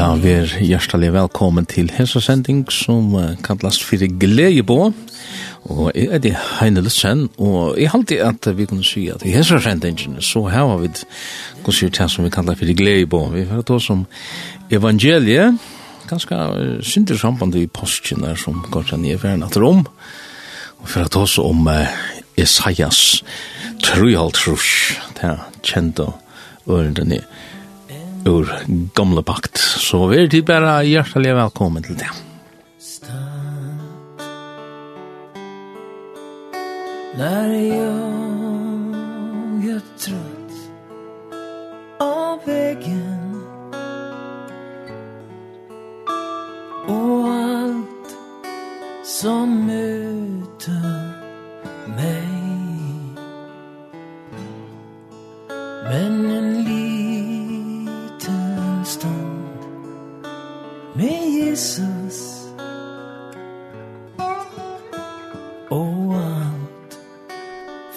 Ja, vi er hjertelig velkommen til hessa sending som uh, kallast fyrir Gleibå. Og jeg er det Heine Lutzen, og jeg halte at vi kunne si at i hessa sendingen så har vi kunne si det som vi kallar fyrir Gleibå. Vi får ta som evangeliet, ganske uh, synder samband i postjen som går til nye ferien at rom. Og for at også om uh, Esaias 3,5 det er kjent og ørende nye ur gamla pakt. Så vi er til bare hjertelig velkommen til det. När jag är trött av vägen Och allt som möter mig Men en liv med Jesus. Og alt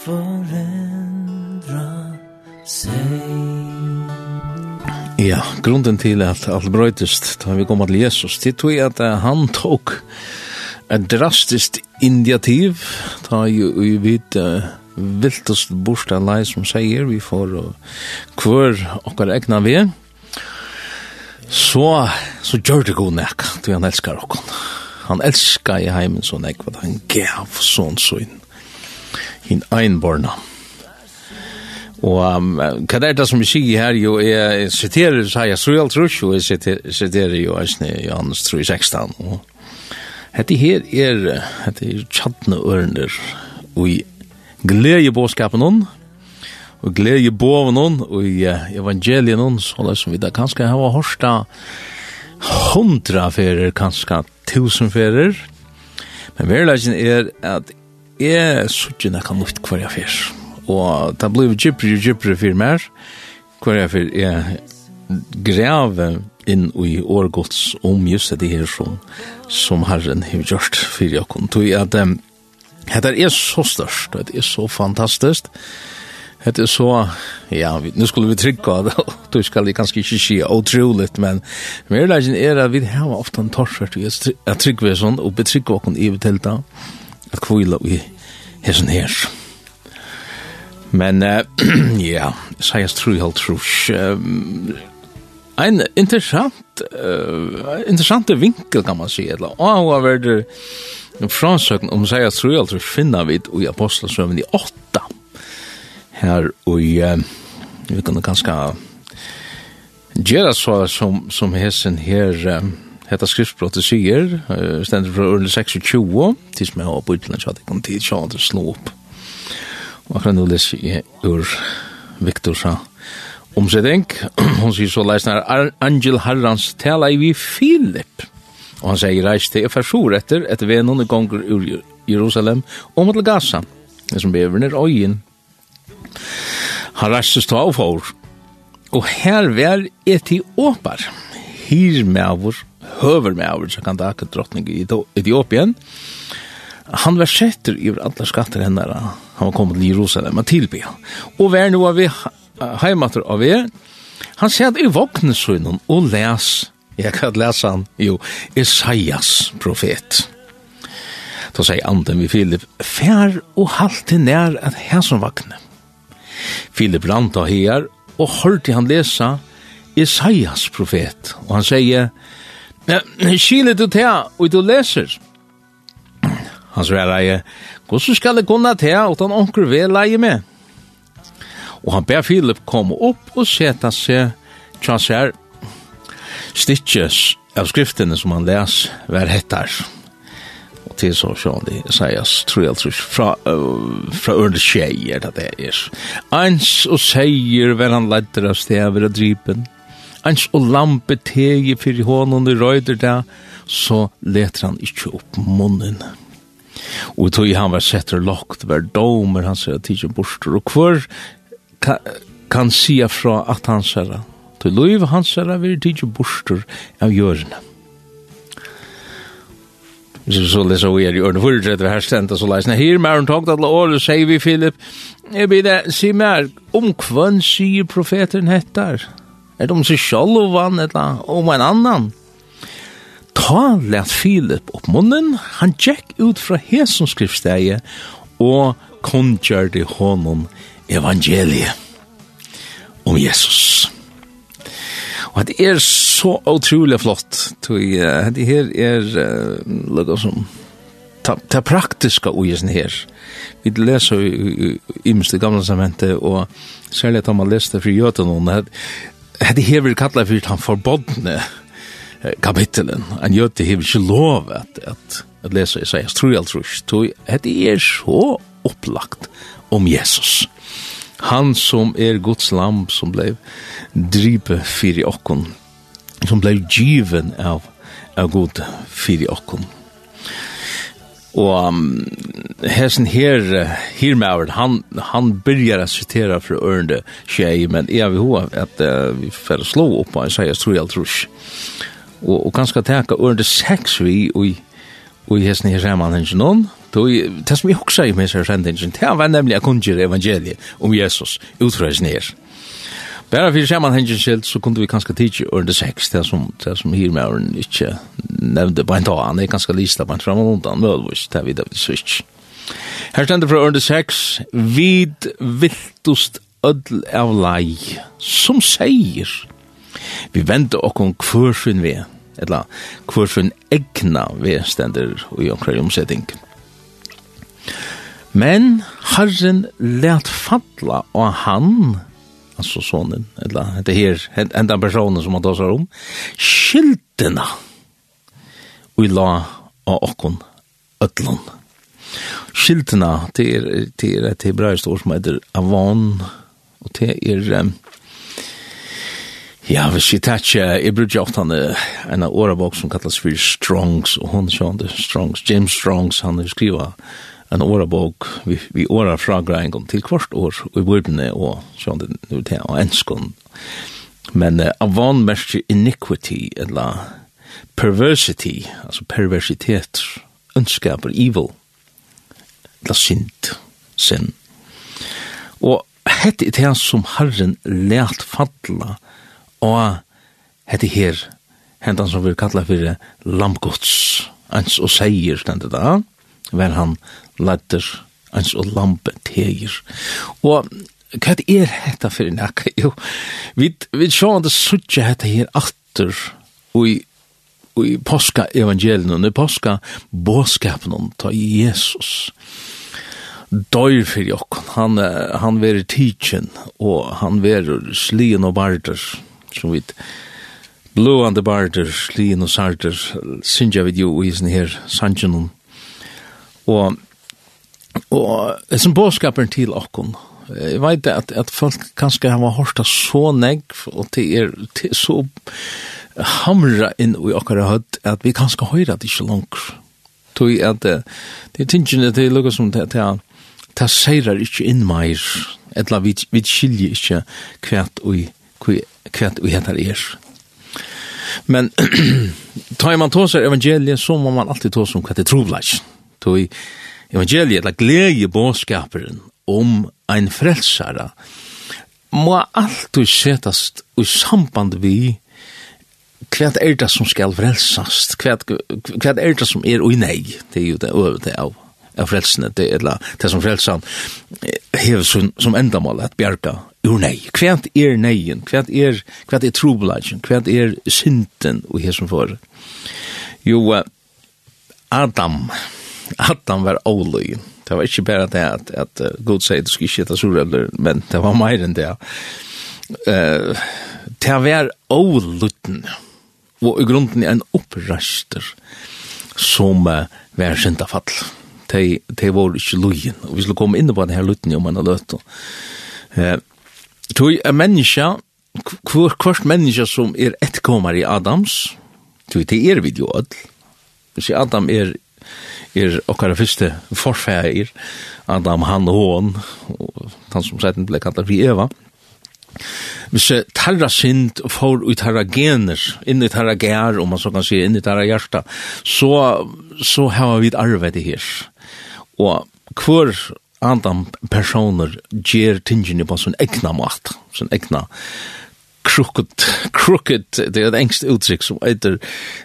forendra seg. Ja, grunden til at alt brøytest da vi kom til Jesus, det tog at han tok et drastisk initiativ. Da vi vidt viltast borsta lei som sier vi får hver okkar egna vi så så gjør det god nek, du han elskar okkon. Han elskar i heimen så nek, at han gav sånn så inn, hin einborna. Og um, hva er det som vi sier her, jo, jeg siterer, så jeg tror alt og jeg siterer jo, jeg sneer Johannes 3.16, og hette her er, hette er tjadne ørner, og i glede båskapen hon, og glede båven hon, og i evangelien hon, så det som vi da kanskje har hørsta, hørsta, hundra ferer, kanskje tusen ferer. Men verleggen er at jeg suttje nekka luft hver jeg fer. Og det blir gypere og gypere for mer. Hver jeg fer er greve inn i årgods om just det her som, som Herren har gjort for jeg kun. Tog at um, det er så størst, det er så fantastisk. Det Det är så, ja, nu skulle vi trykka, av det, då ska det kanskje ikke si otroligt, men merleggen er at vi har ofta en torsvart, jag trycker vi sånt, och betrycker oss i tilta, at kvila vi er sånn her. Men, uh, ja, så jag tror jag tror, um, en interessant, uh, interessant vinkel kan man si, eller, og hva var det, en fransökning om sig att tror jag tror finna vi i Apostelsøven i åtta, her og uh, vi kunne ganske gjøre så som, som hesen her uh, hetta skriftbrottet sier, uh, stendur fra Ørle 26, til som jeg har på utlandet, så hadde jeg tid, så hadde slå opp. Og akkurat nå leser jeg ur Viktor sa omsetting. Hun sier så leis når Angel Harrans tala i vi Filip. Og han sier reis til Efersor etter, etter vi noen gonger ur Jerusalem, og mot Gaza, som beveren øyen, Han rastes til og får. Og her var Etiopar, hirmæver, høvermæver, så kan det akkurat drottning i Etiopien. Han var setter i alle skatter henne, han var kommet til Jerusalem, og tilby. Og vær nå av vi heimater av vi. han sier i våknesunnen og les, jeg kan lese han, jo, Isaias profet. Da sier anden vi Filip, fær og halte nær at her som vakne Filip ranta her og hørte han lesa Isaias profet, og han sier, Kile du til, og du leser. Han svarer, hvordan skal det kunne til, utan onker vil leie med? Og han ber Filip komme opp og seta seg tjassar stitches av skriftene som han les, hver hettar og til så sjån de sies tror fra, uh, fra ørne tjeier, det det er. Eins og seier vel han ledder av stever og drypen, eins og lampe tegi fyrir hånden i røyder det, så leter han ikkje opp munnen. Og tog han var setter lagt, var domer, han sier tidsi borster, og hver kan, kan sia fra at han sier, til loiv han sier, vi er tidsi borster av jørene så läser vi i orden för det här ständigt så läser här mer om tag att all säger vi Filip. är vi det se mer om kvön säger profeten hettar är de så självan eller om en annan ta lät Filip upp munnen. Han check ut från Hesons skriftstäje och kongjorde honom evangeliet om Jesus. Og det er så utrolig flott. uh, Det her er uh, lukket som ta, ta praktiska uisen her. Vi leser i i, i, gamla samentet, og særlig at man leste fri jøten at det her vil kalla for han forbodne kapitelen. Han jøte det ikke lov at, at, at lese Isaias 3, tror jeg. Det er så opplagt om Jesus han som er Guds lam som blev dripe fyri okkon, som ble given av, av god fyri okkon. Og um, hessen her, her med han, han byrjar å sitere fra ørende tjei, men jeg vil hva at uh, vi får slå opp og sier, tror jeg tror Og, og kanskje tenke ørende seks vi, og, og hessen her ser man henne noen, Då det som vi också i med sig sendingen, det var nämligen att kunna evangeliet om Jesus utfrörs ner. Bara för sammanhangen skilt så kunde vi kanske tidigt under sex det som det som här med åren inte nevnte på en dag han är ganska lista på en fram och undan möjligtvis där vid det switch. Här ständer för under sex vid viltust ödl av lei som säger vi vänder och om kvörsen vi eller kvörsyn egna vi ständer i omkring omsättning. Men Herren let falla og han, altså sonen, eller det her, enda personen som han tar seg om, skyldena og la av okkon ötlun. Skyldena, det er, det er et hebraisk ord som heter avon, og det er, ja, hvis vi tar ikke, jeg bruker ofte han en av årabok som kallas for Strongs, og hun kjønner Strongs, James Strongs, han er skriva, skriva, en årabok vi, vi åra fra greingon til kvart år og i bordene og sånn det nu til og enskon men uh, avan mest iniquity eller perversity altså perversitet ønskaper evil eller sint sin. Og hette er det som Herren lært falla og hette her hentan som vi kallar fyrir lampgods ens og seier stendet da vel han ladder, ans og lampe teger. Og hva er dette for en akka? Jo, vi, vi sjående suttje dette her atter og i og i påska evangelien, i påska båskapen ta Jesus døyr fyrir jokken. han, han verir tidsin, og han verir slien og barder, som vi blåande barder, slien og sarder, syndja vi jo i sin her sanjanon, og Og som bådskapen til okkon, jeg vet at, at folk kanskje har hørt det så negg, og det er, det er så hamra inn i okkara høtt, at vi kanskje høyra det ikke langt. Tui at det er tingene til lukka som det er, det seirar ikke inn meir, etla vi, vi skiljer ikke kvært ui, kvært ui heter er. Men tar man tåsar evangeliet, så må man alltid tås om hva det trovleis. Tui, evangeliet, eller glede bådskaperen om ein frelsare, må alltid setast i samband vi hva er det som skal frelsast, hva, er det som er og nei, det er jo det øvete av, av frelsene, det er det som frelsan hever som, som endamål at bjerga ur nei, hva er neien, hva er, hva er trobladjen, hva er synden og hva som for. Jo, Adam, Adam, Adam var oløy. Det var ikke bare det at, at Gud sier du skal ikke ta surrøvler, men det var mer enn det. Uh, det var olutten, og i grunden en opprøster som uh, var syndafall. Det, fall. Var ikke løyen, og vi skulle komme inn på denne lutten om man har løyt. Uh, Tog er menneska, hver, hvert menneska som er etkommer i Adams, tog det er vi jo alle, Hvis Adam er er okkar fyrste forfæir, Adam, han og hon, og han som sætten ble kallar vi Eva. Hvis tarra synd får ut tarra gener, inn i tarra gær, om man så kan si, inn i tarra hjarta, så, så har vi et arvet her. Og hver andan personer gjer tingene på sin egna mat, sin egna mat crooked crooked det er et engst uttrykk som heter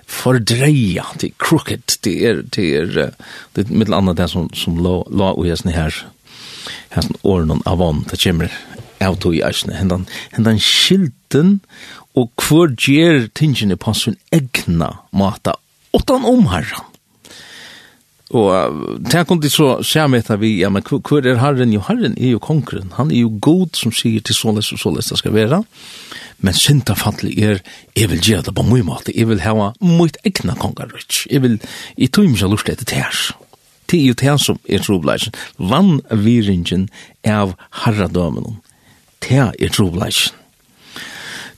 fordreia. Det er crooked det er det är det er mitt andra det som som la la och jag her här som av vann. Det kommer av to i snä hendan hendan skilten og hvor gjer tingene på sin egna mata åt omherran. Og det kunne de så se med det vi, ja, men hvor er Herren? Jo, Herren er jo konkurren. Han er jo god som sier til såles og såles det skal være. Men synda fattelig er, jeg vil gjøre det på mye måte. Jeg vil ha mye egna kongarutsk. Jeg vil, jeg tror ikke jeg lurt etter her. Det er jo det som er trobleisen. Vann viringen av herradømen. Det er trobleisen.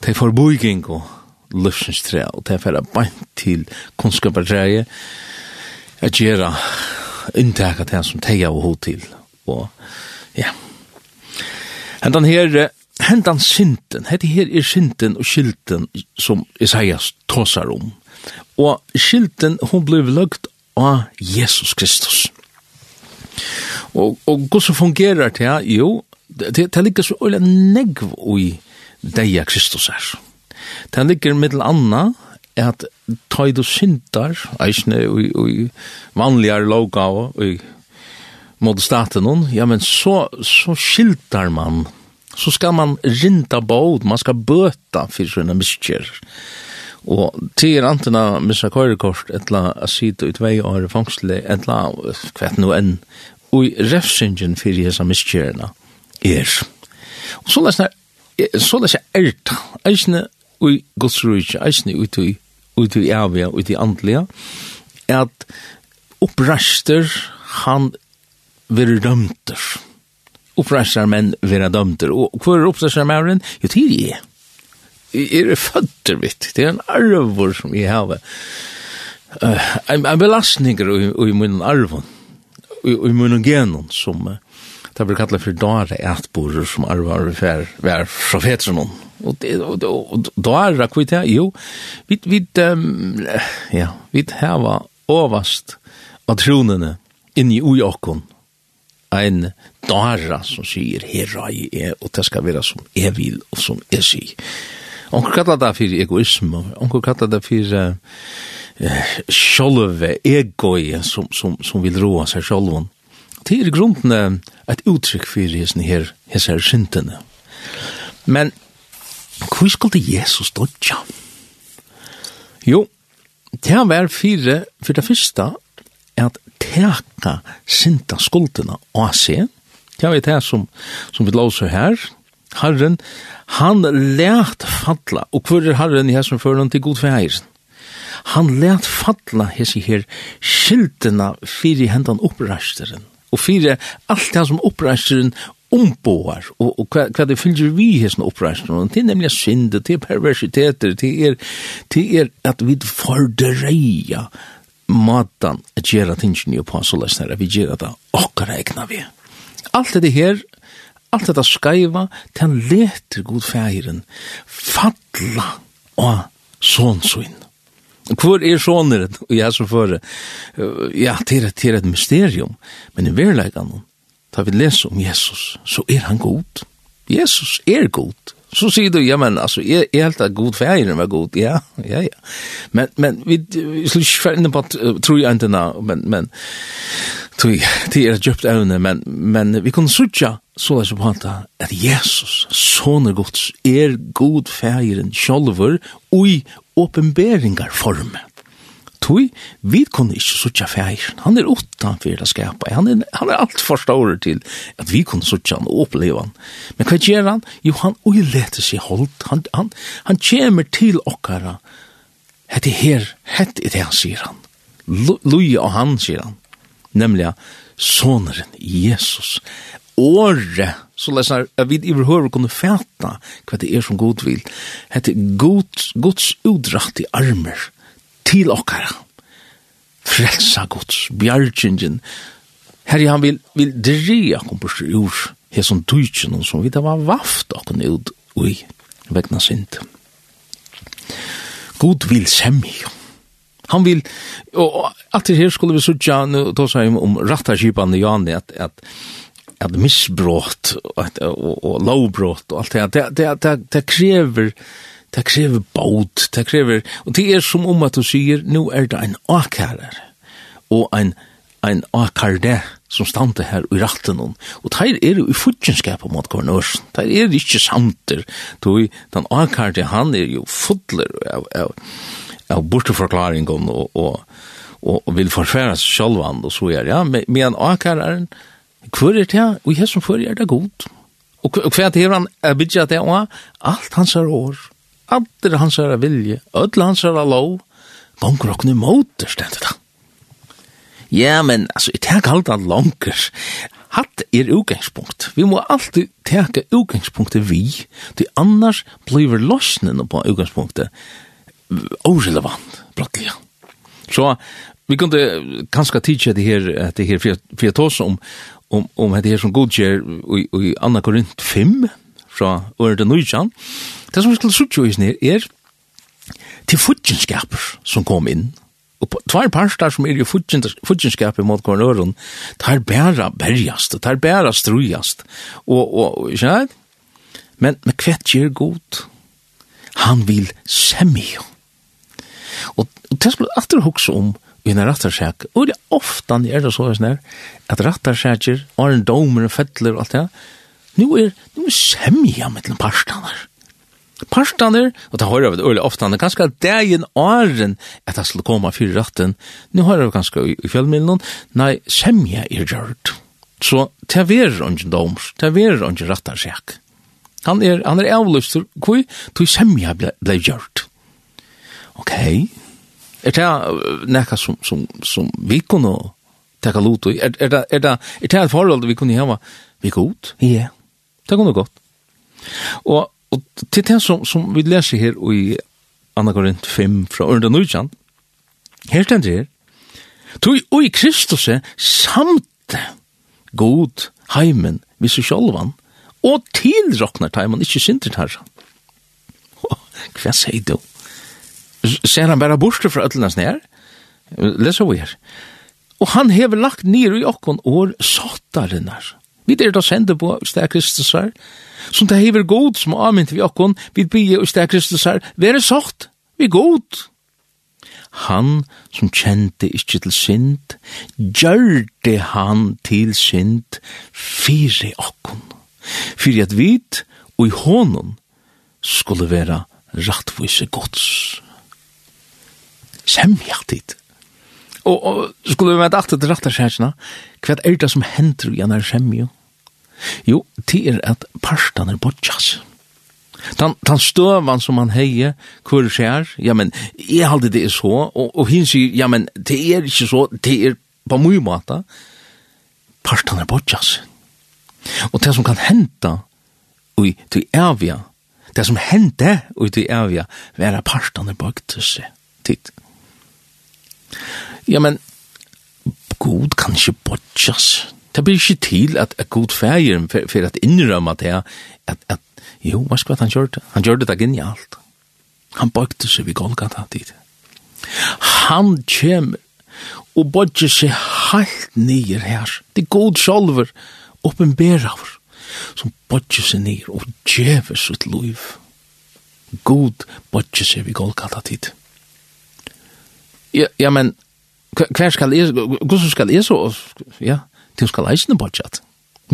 Det er forboging og løsningstræ, og det er bare bant til kunnskapertræet at gjøre inntaket til som teia og hod til. Og ja. Hentan her, hentan synten, hette her er sinten og skilten som Isaias tåsar om. Og skilten, hon blev løgt av Jesus Kristus. Og, og hvordan fungerer det? Jo, det, det ligger så øyla negv i deia Kristus her. Det ligger mittel anna at tøy du syndar, eisne, og vanligare loga og i mot staten hon, ja, men så, så skiltar man, så skal man rinta båd, man skal bøta for sånne miskjer. Og til antina missa køyrekort, etla a sida ut tvei år fangsle, etla kvett no enn, og refsingen fyrir hesa miskjerna er. Og så lesna, så lesna erta, eisne, ui godsruik, eisne, ui tui, ut i evige, ut i andlige, er at opprester han vil dømter. Opprester menn vil dømter. Og hva er opprester menn? Jo, tid er. Jeg er fødder, mitt. Det er en arvor som jeg har. Uh, en, en belastninger i, i min arvor. i, i min genon, som uh, det blir kallet for dare etborer som arvar vær, vær profeteren om. Og det och och då er det kvitt her, jo vid vid um, ja vid har overast av tronene in i ojakon ein dara som sier herra i er, og det skal være som jeg vil og som jeg sier. Onkel kallar det for egoisme, onkel kallar det for uh, sjolve, egoi, som, som, som vil roa seg sjolven. Det er grunden et uttrykk fyrir hessin her, hessin her syndene. Men Hvor skulle Jesus dodja? Jo, det var fire, for det første, at teka sinta skuldina av seg. Det var det som, som vi låser her. Herren, han lært falla, og hvor er Herren i hessen før han til god feir? Han lært falla hessi her skyldina fyrir hendan oppreisteren, og fyrir alt det som oppreisteren omboar, og, og hva, hva det fylgjer vi hessna oppreisningen, det er nemlig synd, det er perversiteter, det er, det er at vi fordreia matan at gjera tingene jo på så løsner, vi gjera det okkar egna vi. Alt det her, alt det skaiva, den leter god feiren fatla og sånsuinn. Hvor er såneren? Og jeg som fører, ja, det er, det et mysterium, men i verleggen, da vi leser om Jesus, så er han god. Jesus er god. Så sier du, ja, men altså, er, er helt at god feiren var god, ja, ja, ja. Men, men vi, vi skal ikke ferdig på, tror jeg ikke nå, men, men, tror jeg, det er djupt evne, men, men vi kunne sutja, så er som han at Jesus, sånne gods, er god feiren, sjolver, og i åpenberingar formen tui, vi kunne ikke suttja feir. Han er utan fyrir a skapa. Han er, han er alt for stor til at vi kunne suttja han og oppleva han. Men hva gjør han? Jo, han uileter seg holdt. Han, han, han kommer til okkara. Hette her, hette er det han, sier han. Luja og han, sier han. Nemlig, soneren Jesus. Åre, så lesnar jeg vi i kunne fæta hva det er som god vil. Hette Guds, Guds udratt i armer til okkara. Frelsa gods, bjargingen. Herre, han vil, vil dreja kompurs ur hesson dujtjen som vi da var vaft okken ut ui vegna sint. God vil semja. Han vil, og at det her skulle vi sutja, nu tås jeg om rattaskipan i Jani, at, at at misbrott og, og, og lovbrott og alt det, det, det, det, det krever det krever båt, det krever, og det er som om at du sier, nå er det en akærer, og en, en akærde som stande her i ratten hon. Og teir er jo i fudgenskap mot kornørsen. Teir er jo ikke samter. Toi, den akærde, han er jo fudler av, av, av borteforklaringen og, og, og, og vil forfæra seg sjálvan og så er, ja, men akæreren, hver er det, og jeg som fyrir er det god. Og hver er det han er bidja det, og alt hans er år. Adder hans herra vilje, ödla hans herra lov, gonger okkur motor stendet da. Ja, men altså, jeg tek alt an langer. Hatt er utgangspunkt. Vi må alltid teka utgangspunktet vi, til annars blir lossnen på utgangspunktet orelevant, brattelig. Så vi kunde kanskje tidsa det her, det her, for jeg om, om, om det her som godkjer i, i Anna Korint 5, fra året Nujjan. Det som vi skulle suttje i snir er til futjenskaper som kom inn. Og tvær parstar som er i futjenskaper mot kvarn øren, er bæra berjast, er bæra strujast. Og, og, ikke sant? Men, men kvett gjør god. Han vil semja. Og, og det skulle alltid hukse om i en rattarsak. Og det ofta er det så, at rattarsaker, og en domer, fettler og alt det, nu er, nu er semja med den parstanar. Parstanar, og det hører vi det øyelig ofte, ganske dagen åren at det skulle komme fyrir ratten, nu hører vi ganske i fjellmiddelen, nei, semja er gjørt. Så det er ungen doms, det er ungen rattarsjekk. Han er, han er avløst, hvor tog semja ble, ble gjørt. Ok, er det nekka som, som, som vi kunne teka lot Er er, er, er, er, er det et forhold vi kunne hava vi god? Ja. Yeah. Det kunne gått. Og, og til det som, som vi leser her i Anna Korint 5 fra Ørnda Nujjan, her stender her, Tui ui Kristus er samt god heimen vi så sjolvan, og tilroknar heimen, ikkje sindrit herra. Hva sier du? Ser han bare borste fra ötlens nær? Les vi her. Og han hever lagt nir i okkon år sotarinnar Vi er da sender på Stea Kristus her, som det hever god som avmynt vi okkon, vi bygge Stea Kristus her, være sagt, vi god. Han som kjente ikkje til synd, gjørte han til synd, fire okkon, fyrir at vit og i hånden skulle være rattvise gods. Semja tid. Og, og skulle vi veta alt det rette skjærsene, hva er det som hender i denne skjemme jo? Jo, det er at parstene er bortjas. Tan, tan støvan som han heier, hvor skjer, ja, men, jeg halde det er så, og, og hin sier, ja, men, det er ikke så, det er på mye måte, parstene er bortjas. Og det som kan henta, ui, til evja, det som hente, ui, til evja, vera parstene bortjas, tid. Ja, men god kan ikke bortjas. Det blir ikke til at, at god feir for, for at innrømme det at, at jo, hva skal han gjøre det? Han gjør det genialt. Han bøkte seg ved Golgata dit. Han kommer og bodger seg helt nye her. Det er god sjolver, oppenberer, som bodger seg nye og djever sitt liv. God bodger seg ved Golgata dit. Ja, ja men, hver skal jeg, hvordan skal jeg så, ja, du skal eisne bortjatt.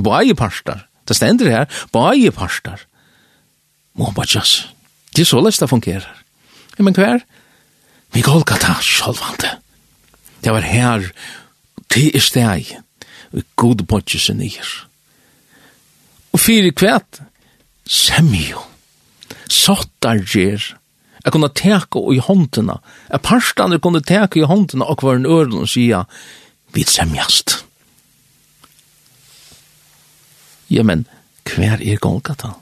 Bare parstar, det stender her, bare parstar. Må bortjass, det er så lest det fungerer. Ja, men hver? Vi Golgata, sjolvande. Det var her, det er steg, og god bortjass er nyer. Og fyrir kvæt, semjo, sottar gjer, Jeg kunne teka i håndene. Jeg parstene kunne teka i håndene og hver en øren og sige, vi semjast. Ja, men hver er Golgata?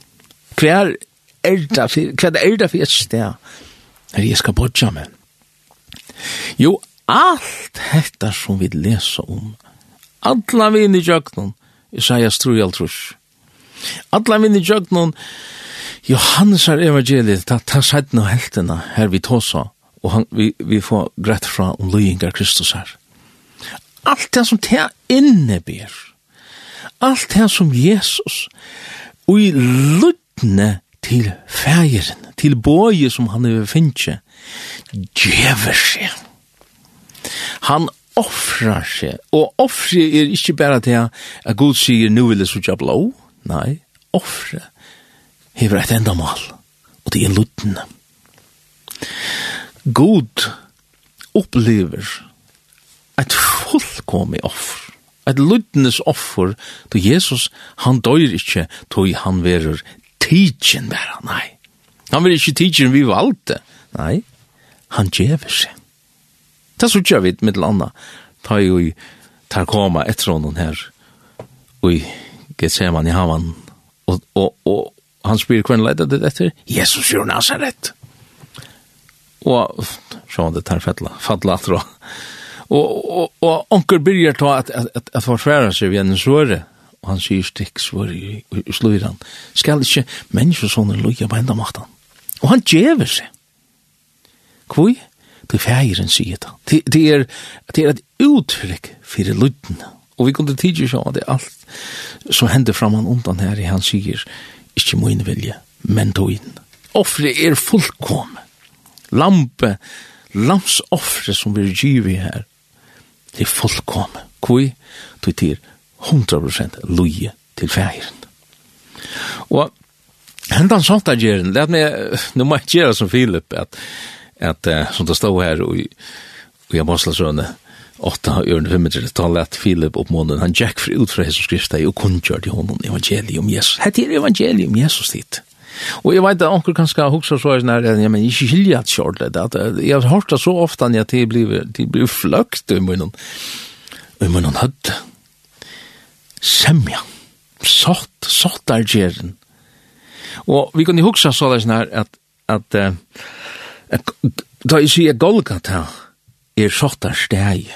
Hver er det for, hver er det for et sted? Her jeg skal bodja med. Jo, alt dette som vi leser om, alla vi inn i jøknen, Isaias 3, 3, Alla vinner Johannes er evangeliet, ta, ta sætten og heltena her vi tåsa, og han, vi, vi får greit fra om løyingar Kristus her. Alt det som te innebyr, alt det som Jesus, og i luttne til fægeren, til bøye som han er finnje, djever seg. Han offrar seg, og offrar er ikkje bæra til at Gud sier, nu vil jeg sutja blå, Nei, offre hever et enda mål, og det er luttene. God opplever et fullkomig offer, et luttnes offer, då Jesus, han døyr ikkje, då han verur tidsin vera, nei. Han verur ikkje tidsin vi valde, nei, han djever seg. Det sutja vi, mitt landa, ta jo i, ta koma etter honom her, og i Gethsemane i havan. Og, og, og han spyr hvem leida det etter? Jesus gjør Nazaret. Og så han det tar fettla, fattla atro. Og, og, og onker byrjar ta at, at, at, at forsværa seg ved en svøre. Og han sier stikk svøre i, i, i sluiran. Skal ikke menneskesånden loja på enda maktan. Og han djever seg. Kvoi? Til fægeren sier det. Det det, er, det er et uttrykk fyrir lydene Og vi kunde tidlig sjå at det alt som hender framan undan her i han sier, ikkje min vilje, men toin. Offre er fullkom. Lampe, lamsoffre som vi gyvi her, det er fullkom. Kui, tog til 100% loje til fægeren. Og hendan sånt er gjerne, det er med, nå må jeg gjøre som Filip, at, at som det stod her i, i Apostlesrønne, åtta ørne fem minutter, da lett Philip opp månen, han gikk for ut fra Jesus Kristus og kunngjør til honom evangelium Jesus. Hette er evangelium Jesus dit. Og jeg vet at onker skal hukser så er sånn her, ja, men ikke skilja at kjør det, at jeg har hørt det så ofte at de blir, de blir fløkt i munnen, i munnen hødd. Semja, sott, sott er gjeren. Og vi kan huksa så er sånn her, at, at, at, da jeg sier Golgata, er sott er steg,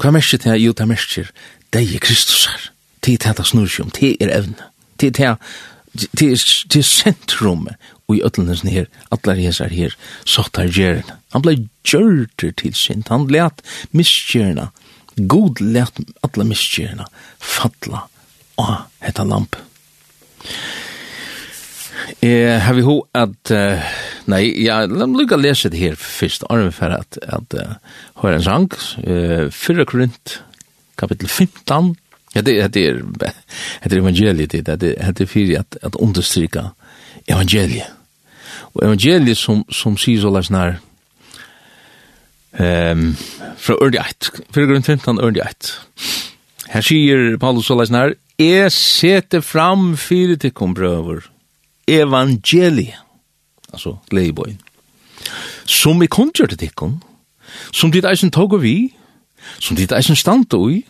Hva mersker det? Jo, det mersker det er Kristus her. Det er det snur seg om, det er evne. Det er det er sentrum og i ötlenes her, Atler jeg hesar her, sottar gjerne. Han ble gjørter til sint, han let misgjerne, god let allar misgjerne, falla av hetta lamp. Eh, har vi ho at uh, nej, meg lukka läsa det her först arm for at at uh, höra en sang, eh förra Korint kapitel 15. Ja det det är det er evangeliet det det det er för att att understryka evangeliet. Og evangeliet som som sier så läs när ehm från Ördiat, förra Korint 15 Ördiat. Här säger Paulus så läs nær, är sete fram fyra kom kombröver evangelie, altså gleibøyen, som er kundgjør til tikkun, som dit eisen tog vi, som dit eisen stand ui,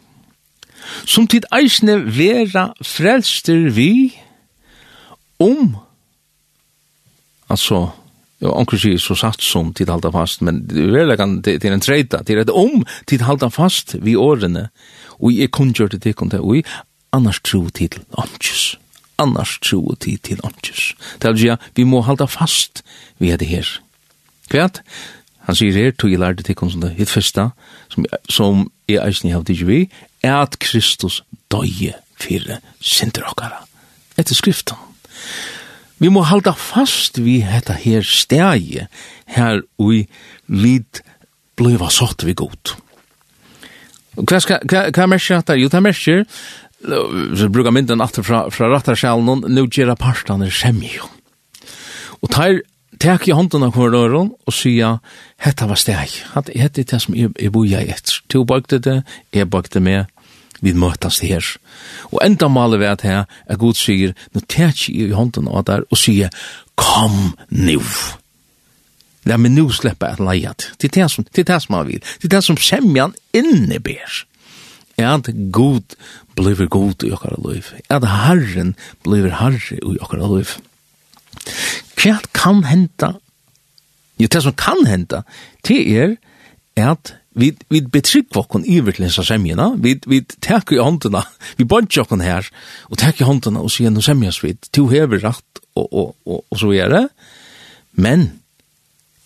som dit eisen vera frelster vi, om, altså, Ja, onkel sier så satt som tid halda fast, men det er veldig kan til en treita, til et om tid halda fast vi årene, og jeg kunngjør til tikkun til, og annars tro til åndkjus annars tro tid til åndkjøs. Det er si vi må halda fast vi er det her. Kvært? Han sier her, tog jeg lærte til konstant det første, som, som er eisen i havde ikke vi, er at Kristus døye fire sinter okkara. Etter skriften. Vi må halda fast vi hetta her stegi her ui vid bliva sott vi god. Hva, hva, hva mersker dette? Jo, det mersker så brukar mynden att fra, fra rattarskjalen nu gera pastan er semjo. Og tar tek i hånden av korridoren og sier, hetta var steg, Hat er det som jeg, jeg boja etter. To bøkte det, jeg bøkte med, vi her. Og enda maler vi at her, er god sier, nå tek i hånden av der og sier, kom nu. La meg nu slippe at leiat. til. Det er det som, det er det som han vil. Det er det som semjan at god blir god i okkara liv, at Herren blir herre i okkara liv. Hva kan henta? Jo, det som kan henta, det er at vi, vi betrygg okkon i virkeligens semjena, vi, vi tek i håndena, vi bantj okkon her, og tek i håndena og sier, noe semjas vi, to hever rakt, og, og, og, og så er det, men,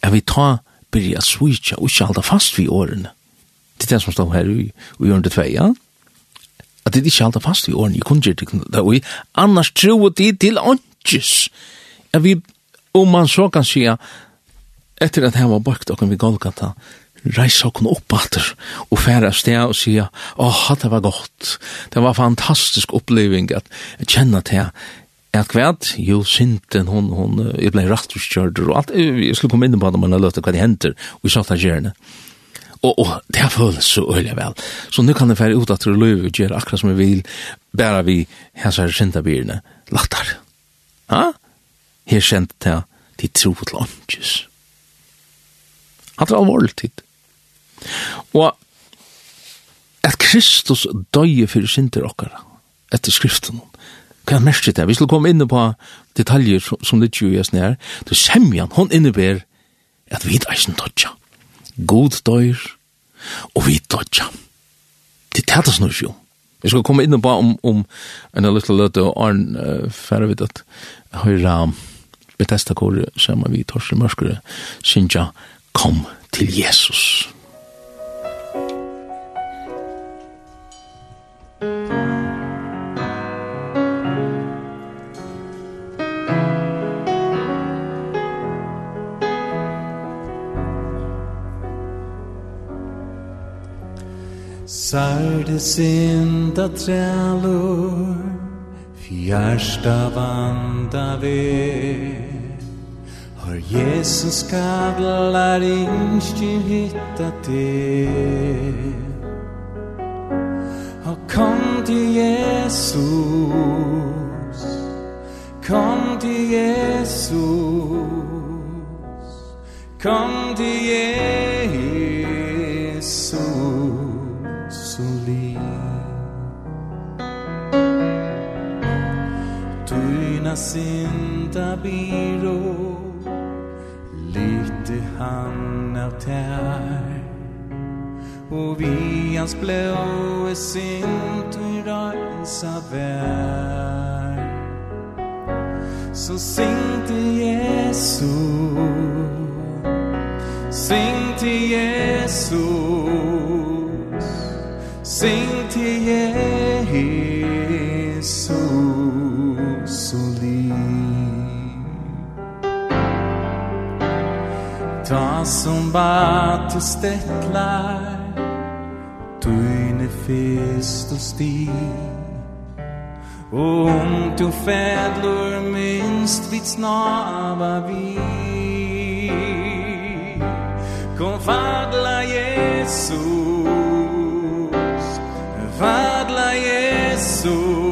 er vi ta, byrja svitja, og ikke halda fast vi årene, det er det som står her i, i tvei, ja. at det ikke halda fast i årene i det, og annars tror det til åndkjes, Ja, vi, om man så kan si, etter at her var bakt og vi Golgata, reisa okken opp atter, og færa sted og sia åh, det var godt, det var fantastisk oppleving at kjenna til at kvært, jo, synten, hon, hon, jeg blei rattvurskjørder, og alt, jeg skulle komme inn på det, men jeg løte hva det henter, og vi satt av gjerne. Og, og det har føles så øyelig vel. Så nu kan det fære ut at du løy og gjør akkurat som vi vil, bare vi hans her hæsar syndabyrene lattar. Ha? Her kjent til de tro til åndkjus. At det er alvorlig tid. Og at Kristus døye for synder okkara, etter skriften, hva er mest det? Vi skal komme inn på detaljer som det ikke gjøres snær. Du semjan, hon innebærer at vi er eisen dødja. God døyr, og vi dodja. Det er tætast nu jo. Vi skal komme inn og bare om, om en lyst løte og Arn uh, færre vidt at høyra Bethesda-kore som vi torsle Mørskere synes jeg kom til Jesus. Sarde synda trælur Fjärsta vanda ved Har Jesus kavlar inskir hitta te? Ja, kom til Jesus Kom til Jesus Kom til Jesus. synda biro Lite han av tær. Og vi hans blå blåe synd Vi røysa vær Så syng til Jesus. Syng til Jesus. Sing til Jesus. som bat stetlar Tøyne fest og sti Og om du fædlur minst vid snava vi Kom fadla Jesus Fadla Jesus.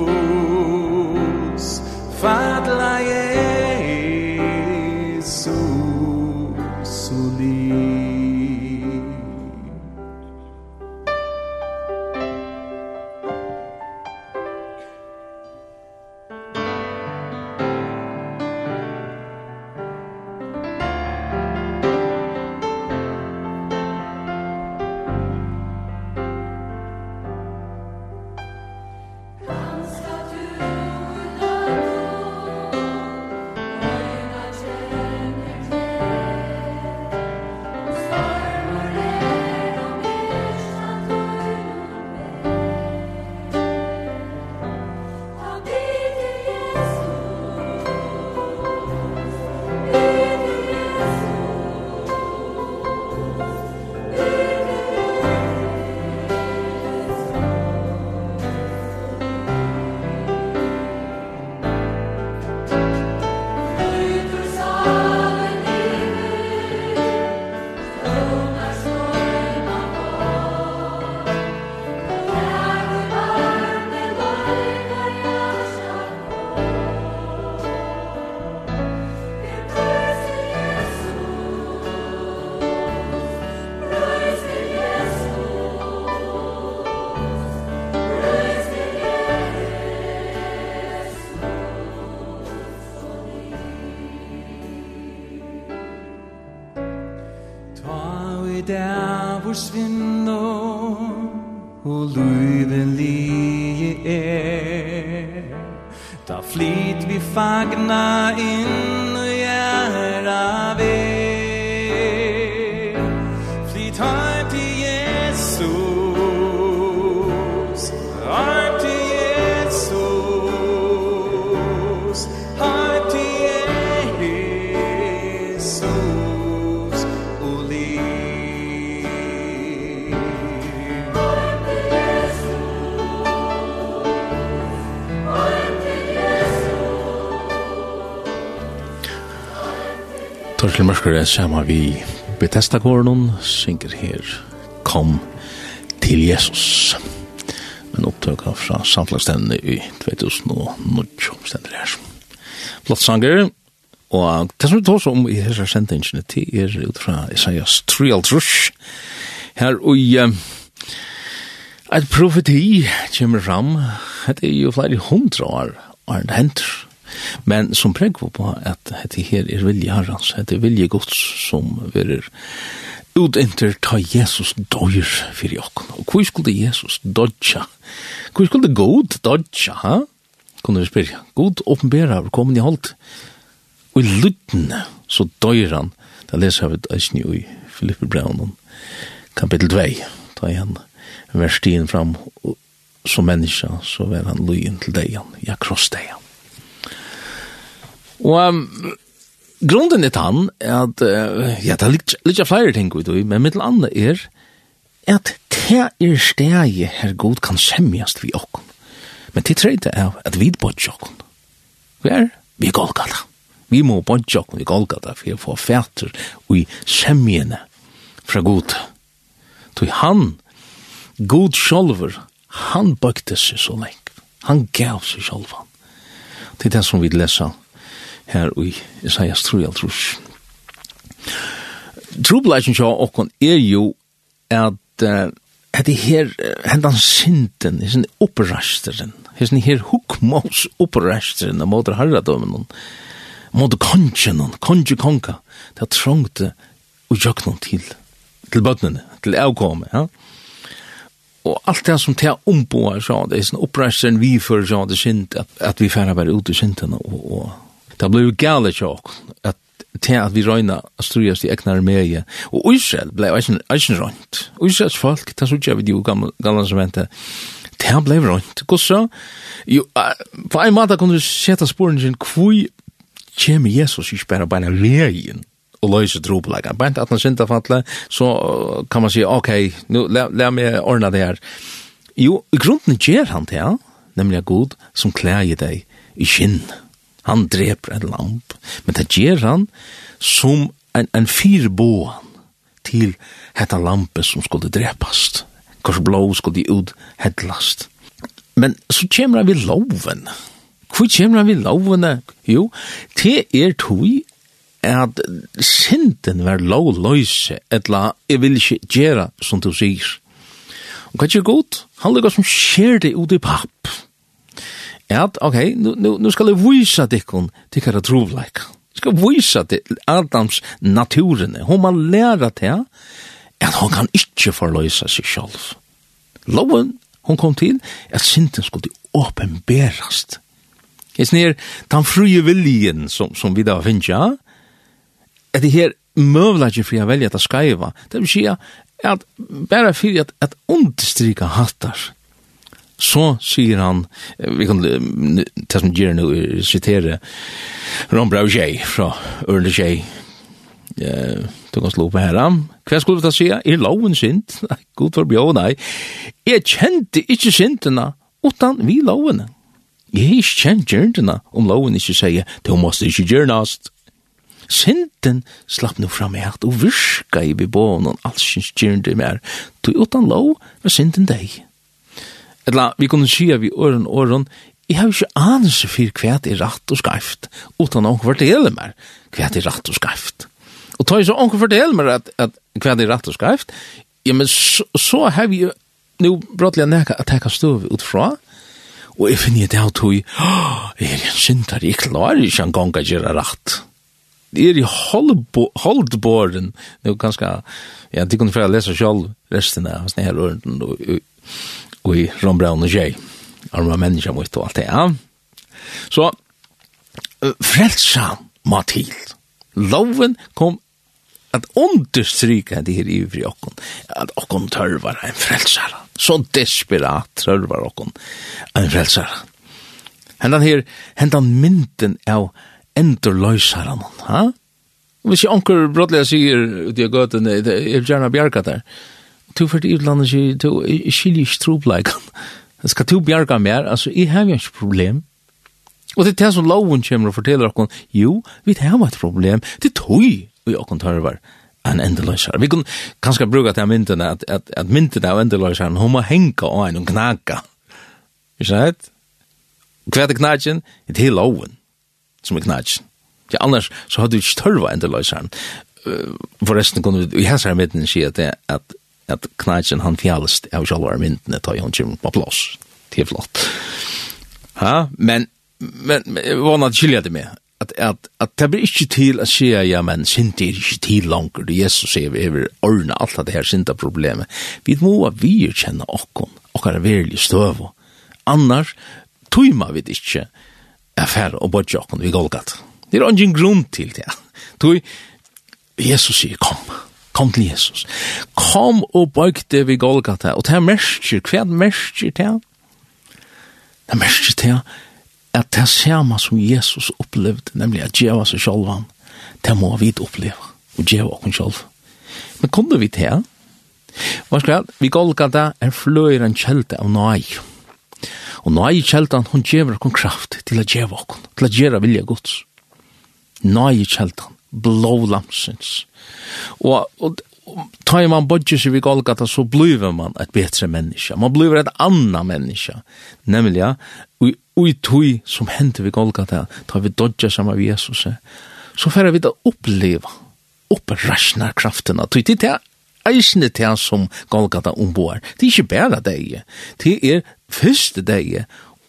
Guds Parker er sammen vi Bethesda-gården, synger her Kom til Jesus. Men opptøkka fra samtlagsstendene i 2009 stender her. Flott sanger, og det som vi tar om i hese sendingsene til er ut fra Isaias 3 altrush. Her og uh, et profeti kommer fram, det er jo flere hundra år, Arne Henter, Men som prägg på at det her er vilja herrans, det er vilja gods som verer utinter ta Jesus døyr fyrir okken. Og hvor skulle Jesus dødja? Hvor skulle god dødja, ha? Kunne vi spyrja. God åpenbæra av komin i holdt. Og i lytten så døyr han. Da leser vi eisen i Filippe Braunen, kapittel 2. Ta igjen vers 10 fram. Som menneska så var han løyen til degen. Ja, kross degen. Og um, grunden er tann at, uh, ja, det er litt, litt flere ting vi tog, men mitt andre er at det er steget her god kan semjast vi okken. Men det tredje er at vi bodger okken. Vi er, vi er Golgata. Vi må bodger okken i Golgata for å få fæter og i semjene fra god. Tog han, god sjolver, han bøkte seg så lenge. Han gav seg sjolvan. Det er det som vi leser her i Isaias 3 altrus. Trubleisen sjå okkon er jo at uh, at det her, hendan synden, hendan opprasteren, hendan her hukmås opprasteren av måter herradømmen, måter kongen, kongen konga, det trongte og jøknum til, til bøtnene, til avkomme, ja. Og alt det som det omboer, så det er sånn opprasteren vi for, så det synd, at, at vi færre bare ut i synden og, og Det ble jo gale tjokk at til at vi røyna at strujas i egnar meie. Og Israel blei eisen, eisen røynt. Israels folk, det sutja vi jo gamla som vente, det blei røynt. Gossa, jo, på en måte kunne du seta sporen sin, kvui kjem Jesus ikke bare beina vegin og løyse trobelega. Beint at han synda fatle, så kan man si, ok, nu, la meg ordna det her. Jo, i grunden gjer han til, nemlig god som klær i deg i kinn. Han dreper en lamp. Men det gjør han som en, en fyrboan til hetta lampe som skulle drepast. Kors blå skulle ut hedlast. Men så kommer han vid loven. Hvor kommer han vid loven? Jo, det er tog at synden var lovløse, etla, jeg vil ikke gjøre som du sier. Og hva er det godt? Han lukker som skjer det ut i papp at, ok, nu, nu, nu skal jeg vise dikken til hva det trovleik. Jeg skal vise til Adams naturene. Hun må lære til at hun kan ikke forløse seg selv. Loven, hun kom til at synden skulle åpenberast. Jeg snir, den frie viljen som, som vi da finner, ja, er det her møvlaget fri å velge at skaiva, det vil si at bare fyrir at, at understryka hattar, så sier han, vi kan, det som gjør nå, sitere, Ron Brau Tjei fra Ørne Tjei, eh, du kan slå på her, hva skulle vi ta sier? Er loven sint? Nei, god for bjå, nei. Jeg kjente ikke sintene, utan vi loven. Jeg har ikke kjent gjerne om loven ikke sier, du måste ikke gjernast. Sinten slapp nu fram i hatt og virka i beboen og alls kjent gjerne mer. Du utan lov, var sinten deg eller vi kunne si skia vi åren åren, jeg har jo ikke anelse for hva det er rett og skreft, uten å fortelle meg hva det er rett og skreft. Og tar jeg så å fortelle meg at, at hva det er rett og skreft, ja, men så, så har vi jo, nå brottelig nekka at jeg kan stå utfra, og jeg finner det av tog, jeg er en synder, jeg klarer ikke en gang å gjøre rett. Det er i holdbåren, det nå ganske, ja, de kunne få lese selv resten av sånne her ørenden, og i Ron Rombraun og Jay. arma menneska mot og alt det, ja. Så, frelsa må til. Loven kom at understryka det her ivri okkon, at okkon tørvar en frelsara. Så desperat tørvar okkon en frelsara. Hentan her, hentan mynden av endurløysaren, ha? Hvis jeg onker brådlega sier ut i gøtene, jeg vil gjerne bjerga der, du för det utlandet ju du skiljer strupleikan. Det Skal du bjarga mer, Altså, jeg har jo ikke problem. Og det er det som loven kommer og forteller och jo, vi har et problem. Det er tog vi och kontarvar en endeløsar. Vi kan kanskje bruka til myndene, at, at, at myndene av endeløsaren, hun må henka av en og knaka. Ikke sant? Hva er knakjen? Det er loven som er knakjen. Ja, annars så hadde du ikke tørva endeløsaren. Uh, forresten kunne vi i hans her midten si at, at at knætjen han fjallest av sjalvar myndene tar han kjum på plås. Det er flott. Ja, men, men, vana kylja det med, at, at, at det blir ikke til å si, ja, men synd er ikke til langer, det Jesus sier vi over ordna alt det her synda problemet. Vi må vi kjenne okkon, okkar er verilig støv, annars tøyma vi det ikke affæra og bodja okkon vi golgat. Det er ingen grunn til det. Tøy, Jesus sier, kom, kom, kom til Jesus. Kom og bøyk det vi Golgata, og det er mersker, hva er mersker til? Det er mersker til at det er samme som Jesus opplevde, nemlig at djeva seg selv han, det må vi oppleva, og djeva okken selv. Men kom det vi til? Hva skal jeg, vi Golgata er fløyre en kjelte av nøy. Og nøy kjeltan, hun djever okken kraft til å djeva okken, til å djeva vilja gods. Nøy kjeltan, blå lampsins. Og, og, tar man bodger seg vid Golgata så blir man et bättre menneske. Man blir ett annan människa. Nämligen, og i tog som hände vid Golgata tar vi dodger samma med Jesus. Så får vi att uppleva upprasna krafterna. Tog det är eisne til som Golgata omboar. Det er ikke bare deg. Det er første deg,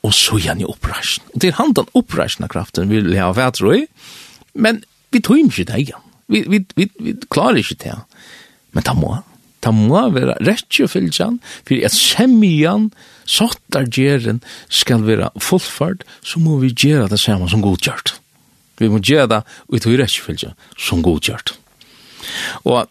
og så gjerne oppreisen. Det er han den oppreisende kraften vi vil ha vært, Men vi tror ikke det, ja. Vi, vi, vi, vi klarer ikke det. Men det må. Det må være rett og rettjefylsen, for at semjan, sottargjeren, skal være fullfart, så må vi gjøre det samme som godgjørt. Vi må gjøre det og vi tog ut i rettjefylsen som godgjørt. Og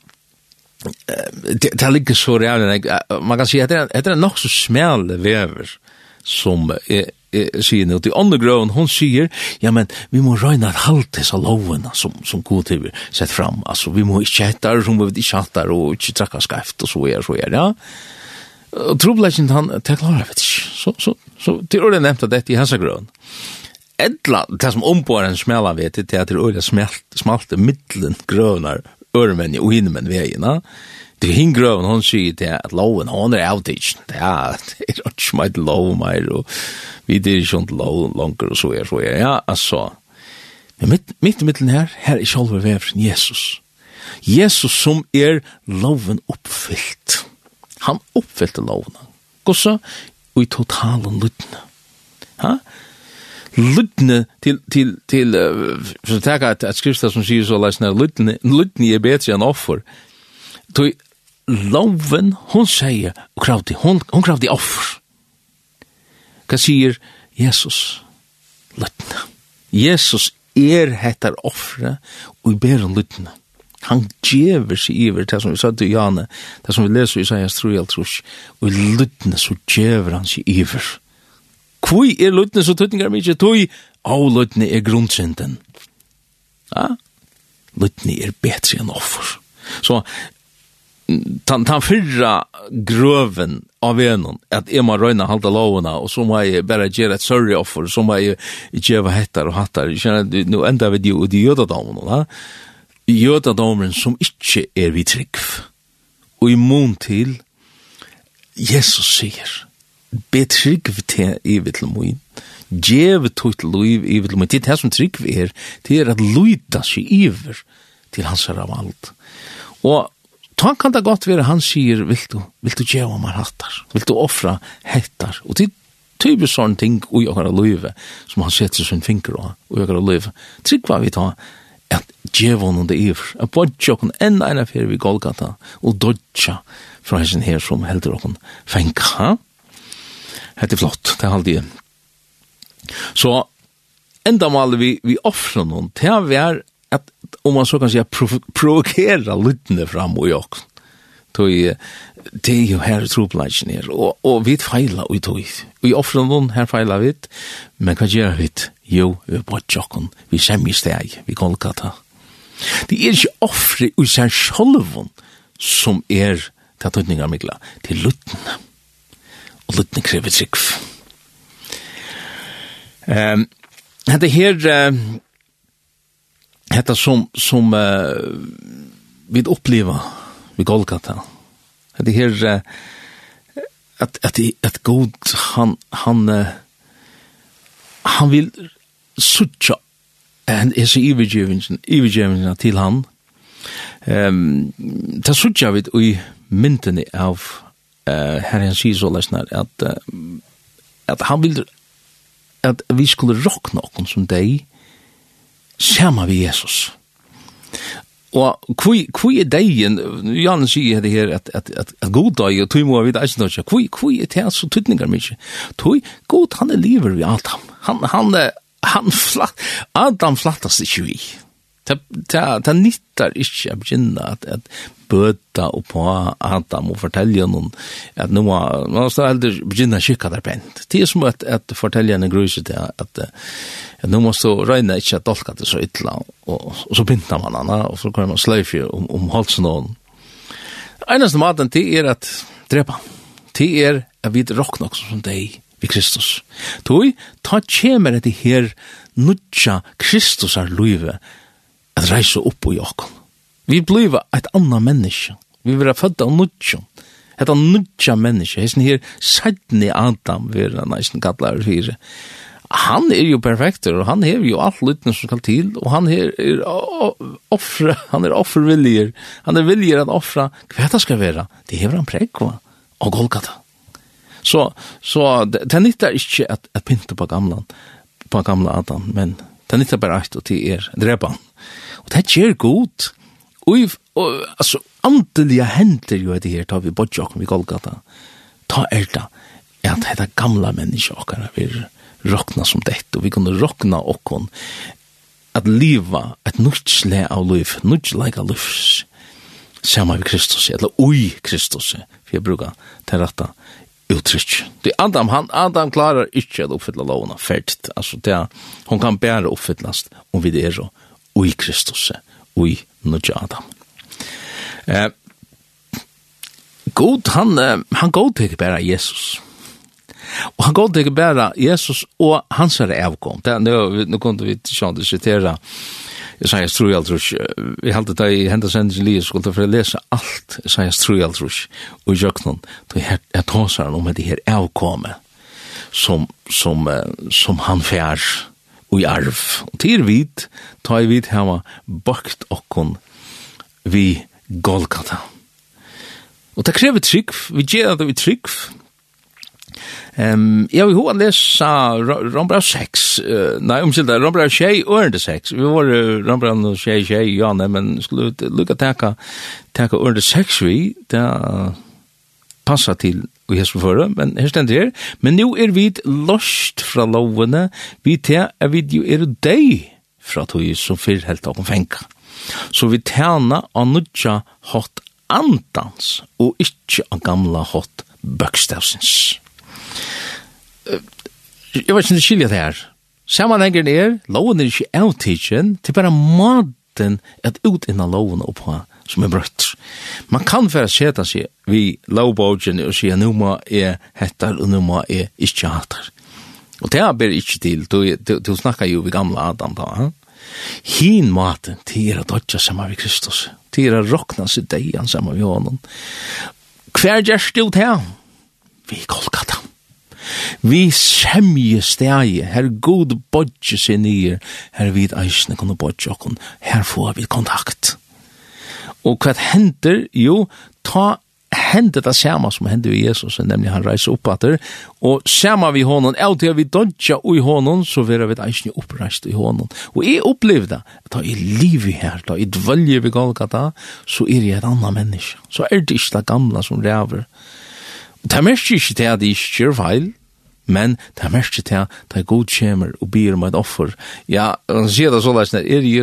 det, det ligger så reale, man kan si at det er, det er nok så smale vever som er eh, sier nå, til underground, hon sier, ja, men vi må røyna halte disse lovene som, som god til vi sett fram, altså, vi må ikke hette som vi ikke hette og ikke trakka skreft, og så er, så er, ja. Og trobleggen, han, det klarer vi ikke. Så, så, så, til å nevnt at dette i hans grøn. Edla, det som ombår en smela vet, det er til året smelt, smalt middelen grønar, ørmenn og hinnemenn vegina, ja Det er hingrøven, hun sier det at loven, hun er avtidsen. Det er ikke mye lov mer, og vi er ikke sånn lov langer, og så er, så er. Ja, altså. Men mitt, mitt i middelen her, her er ikke alvor veveren Jesus. Jesus som er loven oppfyllt. Han oppfyllte loven. Gåsa, og i totalen lydne. Ha? Lydne til, til, til, uh, for å tenke at, at skriftet som sier så, lydne, lydne er bedre enn offer. Ja Tog loven, hon sier, og kravde, hon, hon kravde offer. Hva sier Jesus? Løtna. Jesus er hettar offre, og i ber om løtna. Han djever seg iver, det som vi sa til Jane, det som vi leser i Isaias 3, og i løtna så djever han seg iver. Kvui er løtna så tøtningar mykje, tui, av løtna er grunnsynden. Ja, løtna er betri enn offer. Så tan tan fyrra gröven av enon att är man halta låna och så må jag bara ge ett sorry offer så må jag ge vad heter och hatar jag känner nu ända vid ju de jöta damen va som inte är vi trygg och i mån till Jesus säger betrygg te i vitl moin Gjev tutt loiv i vitl moin Det er som trygg vi er Det er at loida sig iver til hans herra vald. Og ta kan det godt være han sier, vil du, vil du gjøre meg hattar, vil du offra hettar, og til typisk sånne ting i okkara løyve, som han setter sin finger av i okkara løyve, tryggva vi ta at djevon det iver, at bodja okken enn eina fyrir vi Golgata, og dodja fra hessen her som heldur okken fenka. er flott, det er halde jeg. Så enda mal vi, vi offrer noen, det er om man så kan säga prov provokera lyttene fram och jag. Tog det är ju här troplatsen är och och vi fejlar och tog. Vi offrar någon här fejlar vi. Men vad gör vi? Jo, vi bara jocken. Vi skämmer steg. Vi kolkata. Det är ju offre och sen självon som er ta tøtningar mikla til luttene. Og luttene krever trygg. Um, Hette her, uh, Hetta som, som uh, vi uppleva vi Golgata. Det här uh, att, att, att god han, han, uh, han vill sucha en er så ivergjevinsen, ivergjevinsen til han. Um, ta sucha vi i myndene av uh, herren sier så lesnar at, uh, at han vil at vi skulle råkna okken som deg, Sama vi Jesus. Og kui kui er deien, Jan sier det her at at at, at god dag og tøy må vi ikkje nok. Kui kui er det så tøtningar mykje. Tøy god han er lever vi alt ham. Han han han flatt Adam flattast ikkje vi ta ta ta nittar ikkje at begynna at, at bøta og på Adam og fortelja noen at nå må man aldri begynna å der pent. Det er som at, at fortelja en gruser til at, at nå må så røyne ikkje at dolka det så ytla og, og så begynner man henne og så kan man sløyfe om, om halsen og Einast maten til er at drepa. Til er at vi råkna også som deg vi Kristus. Toi, ta kjemer etter her nudja Kristus er luive, at reise opp i okken. Vi blir et annet menneske. Vi blir født av nudjon. Et av nudja menneske. Hesten her, sædni Adam, vi er nesten kallar fire. Han er jo perfekt, og han er jo alt lytten som skal til, og han er, er offre, han er offervilliger. Han er viljer at offra hva det skal være. Det hever han prekva og Golgata. Så, så det, det nytter ikke at, at pynte på gamla, på gamla Adam, men Det nyttar bare eit, og till er drepan. Og det här godt. Og, og altså, andelige henter jo ju det här tar vi bort jag vi Golgata. Ta er det. Ja, det er gamla människor okkar, vi rokna som det og vi kunne rokna och at liva et ett nytt slä av liv, nytt av livs. Samma vi Kristus, eller ui Kristus, for jeg bruker til rätta uttrykk. Det Adam, han, Adam klarar ikke å oppfylla lovene ferdigt. Altså, det er, hon kan bare oppfyllas om vi det er så, og i Kristus, og i Adam. Eh, God, han, han god ikke bare Jesus. Og han god ikke bare Jesus og hans er avkom. Det, nu, nu kunne vi ikke sitere Jeg sa jeg Isaias 3 aldrus. Vi halte det i hendet sendes endis li, skulle for å lese alt Jeg sa jeg Isaias 3 aldrus og i jøknon, då jeg tåsar om at det her avkomme som, som, som han fjær og i arv. Og til vid, ta i vid hava bakt okkon vi Golgata. Og det krever trygg, vi gjør det vi trygg, Ehm jag vill hur läsa Rombra 6. Nej, om sig där Rombra 6 och 6. Vi var Rombra 6 6 ja, men skulle lucka tacka tacka under 6 vi där passa till og hesper for men her stendt her. Men nu er vi lost fra lovene, vi til er vi jo er deg fra tog som fyr helt av fenka. Så vi tjena av nudja hot andans, og ikkje av gamla hot bøkstavsins. Jeg vet ikke om det skiljer det her. Sammanhengen er, loven er ikke avtidgen, det er bare maten at ut innan loven oppa som er brøtt. Man kan færa seta seg vi lovbogen og sier, nu må jeg hettar og nu må jeg ikke hattar. Og det er bare ikke til, du, du, du snakker jo vi gamle Adam da, ha? Hin maten, det er å dodja sammen vi Kristus. Det er å råkna seg deg sammen med honom. Hver gjerst du til? Vi kolka Vi semje stegi, her god bodje seg nye, her vid eisne kunne bodje okkon, her får vi kontakt. Og hva hender? Jo, ta hender det samme som hender vi Jesus, nemlig han reiser opp etter, og samme vi hånden, av det vi dodja i hånden, så vera vi eisne oppreist i hånden. Og jeg opplevde det, da jeg livet her, da jeg dvølger vi Golgata, så er jeg et annet menneske. Så er det ikke det gamle som lever, Det merker ikke til at de ikke gjør feil, men det merker til at de god kommer og byr om et offer. Ja, han sier det så løsne, er i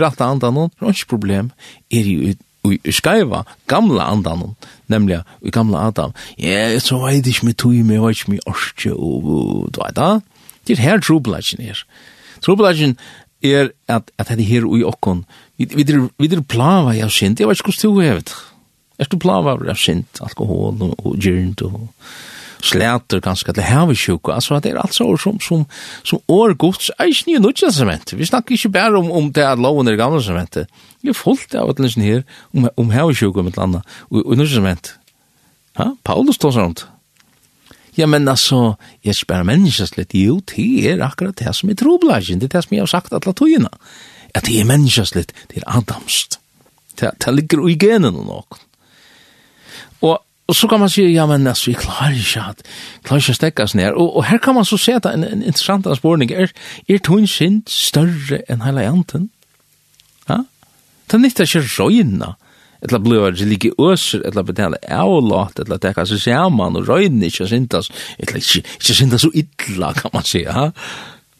rette andan noen, det er ikke problem, er i i skaiva gamla andan nemlig i gamla adam? Ja så veit ich tog, men jeg veit ich med orske, og du veit da det her trobladjen er. Trobladjen er at at det her ui okkon vi vi vi plava ja sind jeg veit skus tu hevet Er du plava av sint, alkohol og, og gyrnt og slæter ganske til hevesjuka. Altså, det er alt så som, som, som år gods er ikke nye nødja sement. Vi snakker ikke bare om, om det at loven er gamle sement. Det er fullt av et løsning her om, om hevesjuka med landa og, og nødja sement. Ha? Paulus tås rundt. Ja, men altså, jeg spør menneskes litt, jo, det er akkurat det som er troblasjen, det er det som jeg har sagt alle togene, Ja, det er menneskes litt, det er adamst. Det, det ligger i genen og noen. Og så kan man säga, ja men altså, vi klarer ikke at, klarer ikke å stekke oss ner. Og, og her kan man så se at en, en interessant spørning er, er tunn synd større enn hela janten? Ja? Det är ikke att röjna, eller blöva lika öser, eller betala avlat, eller täcka sig samman och röjna, inte syndas, eller ikke, inte syndas så illa kan man säga. Ja?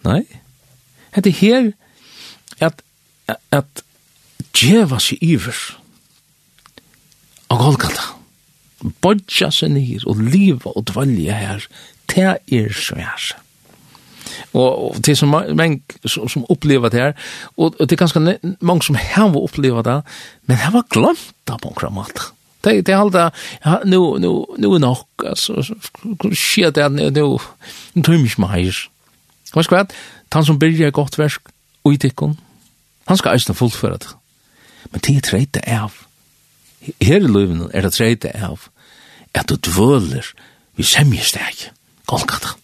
Nei? Det är at, at, at, at, djeva sig iver av Golgata bodja seg nir og liva og dvalja her, te er svær. Og, og det som mange som, som opplever det her, og, og det er ganske mange som har opplevet det, men har var glemt det på en måte. Det, det er alt det, ja, nu, nu, nu er nok, altså, skjer det, nu, nu, nu jeg ikke meir. Hva skal jeg, han som byrger godt versk, og i tikkun, han skal eisne fullføre det. Men det er treite av. Her i løyven er det treite av at du dvøler vi semjesteg, Golgata.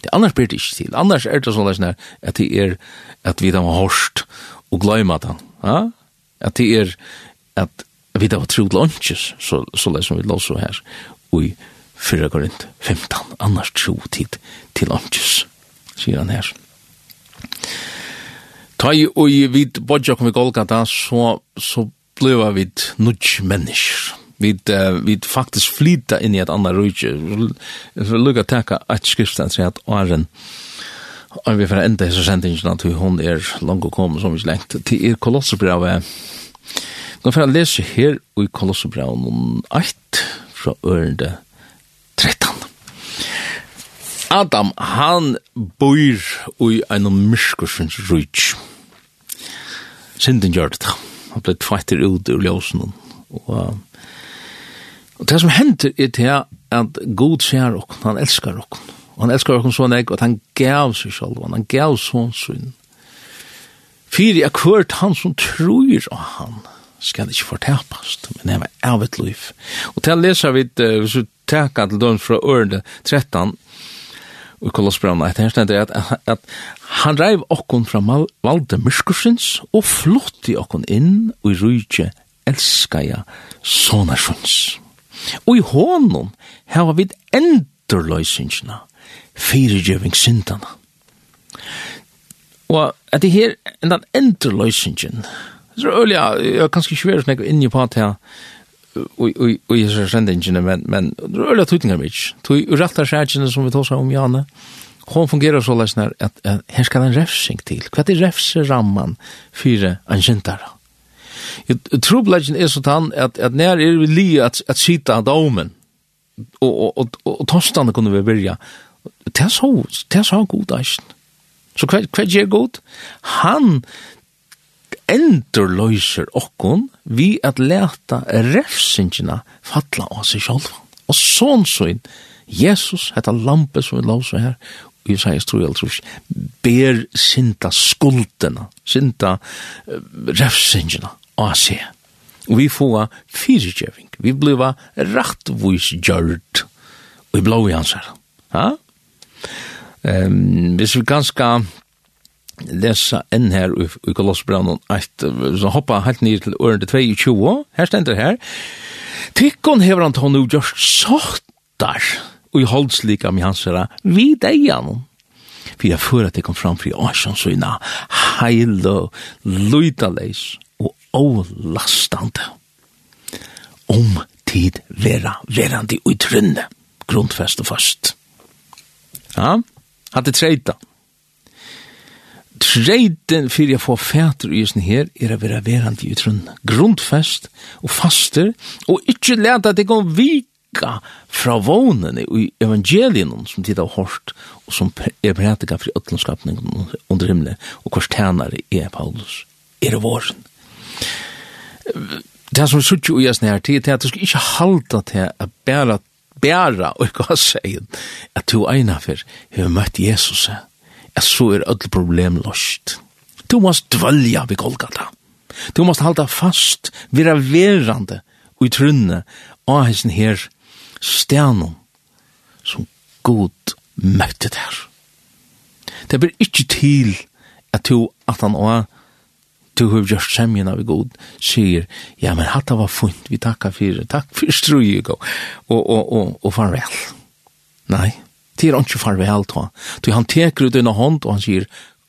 Det annars blir det ikke til. Annars er det sånn at det er at vi da var hårst og gløyma den. Ja? At det er at vi da var trod lunches, så, så det som vi lås her, og i 4 Korint 15, annars tro tid til lunches, sier han her. Ta i og i vid bodja kom i Golgata, så, så bleva vi nudge mennesker vi uh, vi faktisk flyta inn i et annet rike. Vi lukka tacka att skriften säger at åren Og vi får enda hese sendingen at hun er langt og kom som vi lengt til er kolosserbrevet. Nå får jeg lese her i kolosserbrevet noen 8 fra ørende 13. Adam, han bor i en myrskursens rujtj. Sinden gjør det da. Han ble tvætter ut ur ljósen og Og det som hender er til at god ser okken, han elskar okken. Og han elskar okken så nek, og han gav seg selv, og han gav sånn sin. Fyri er kvart han som tror av han, skal ikke fortapast, men det er av et liv. Og til å lese vi, hvis vi teka til døm fra ørende 13, og kolossbranna, et her stendet er at, at, han reiv okken fra valde myrskursins, og flott i okken inn, og i rujtje elskaja sonarsjons. Og i hånden hava vi endurløysingsna, fyrirgjøving syndana. Og at det her, enn den endurløysingen, så øl, øyla, jeg har kanskje ikke vært snakk inni på at jeg, og jeg ser sendingene, men, men det er øl at tøytingar mitt, tøy uretta som vi tåsa om Janne, hon fungerar så løsner at, at her skal en refsing til, hva er refseramman fyrir en syndara? Jeg tror blækken er sånn at, at nær er vi li at, at sita av domen, og, og, og, og tostene kunne vi virja Det er så, det er så god eisen. Så hva, hva gjør god? Han endurløyser okkon vi at leta refsingina falla av seg sjálf. Og sånn sånn, Jesus, hetta lampe som vi låser her, i Isaias 3, ber sinta skuldena, sinta refsingina av seg. Og vi får fyrirgjøving. Vi bliva rattvois gjørt og vi blå i hans her. Ja? Um, hvis vi ganska lesa enn her i, i Kolossbrannen 1, så hoppa helt ned til årende 22, her stender her, Tykkon hever han tånd og gjørst sottar og i holdslika med hans herra vi deian for jeg fyrir at jeg kom fram for jeg åsjans og ina heil og lydaleis og lastande. Om tid vera verandi ui trynne, grundfest og fast. Ja, hadde treita. Treiten fyrir jeg får fætur i sin her er å vera verandi ui trynne, grundfest og faster, og ikkje leta at det kom vika fra vånen i evangelien som tid har hårt, og som er prætika fri ötlundskapningen under himmelen, og kors tænare er Paulus, er våren det som sutt jo i oss nær tid, det er at du skal ikke halda til at bæra, bæra, og ikke ha segjen, at du eina for, har møtt Jesus, at så er alle problem lost. Du måst dvølja ved Golgata. Du måst halda fast, vira verande, og i trunne, og hessen her, stjernom, som god møtte der. Det blir ikke til at du at han og du har gjort semjen av god, sier, ja, men hatt var funt, vi takkar fyrir, takk fyrir strui, og, og, og, og farvel. Nei, det er ikke farvel, ta. Du, han teker ut en hånd, og han sier,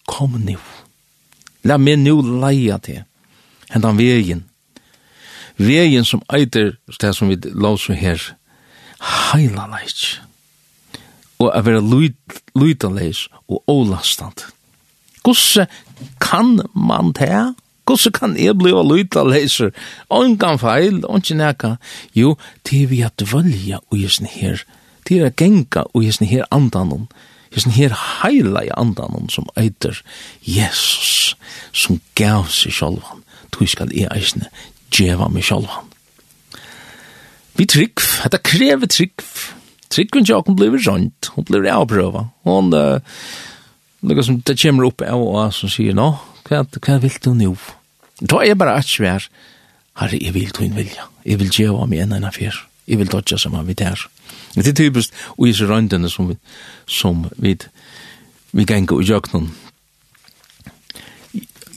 kom nu. La meg nu leia til. hendan vegin. Vegin som eiter, det som vi låser her, heila leik. Og a vera luitaleis og olastant. Gosse kan man det? Gosse kan jeg bli og lyta leser? Ongan feil, ongan neka. Jo, det er vi at dvølja og jesen her. Det er genga og jesen her andanon. Jesen her heila i andanon som eiter Jesus, som gav seg sjolvan. Tu skal jeg eisne djeva meg sjolvan. Vi trygg, dette krever trygg. Tryggen jo, hun blir rønt, hun blir avprøva. Hun, uh, Några som det kommer upp av och som säger, nå, hva, hva vil du nu? Da er bare et svær, herre, jeg vil du en vilja. Jeg vil gjøre meg en enn affær. Jeg vil dodge som han vidt her. Det er typisk, og i røndene som vi, som vi, vi ganger og gjør noen.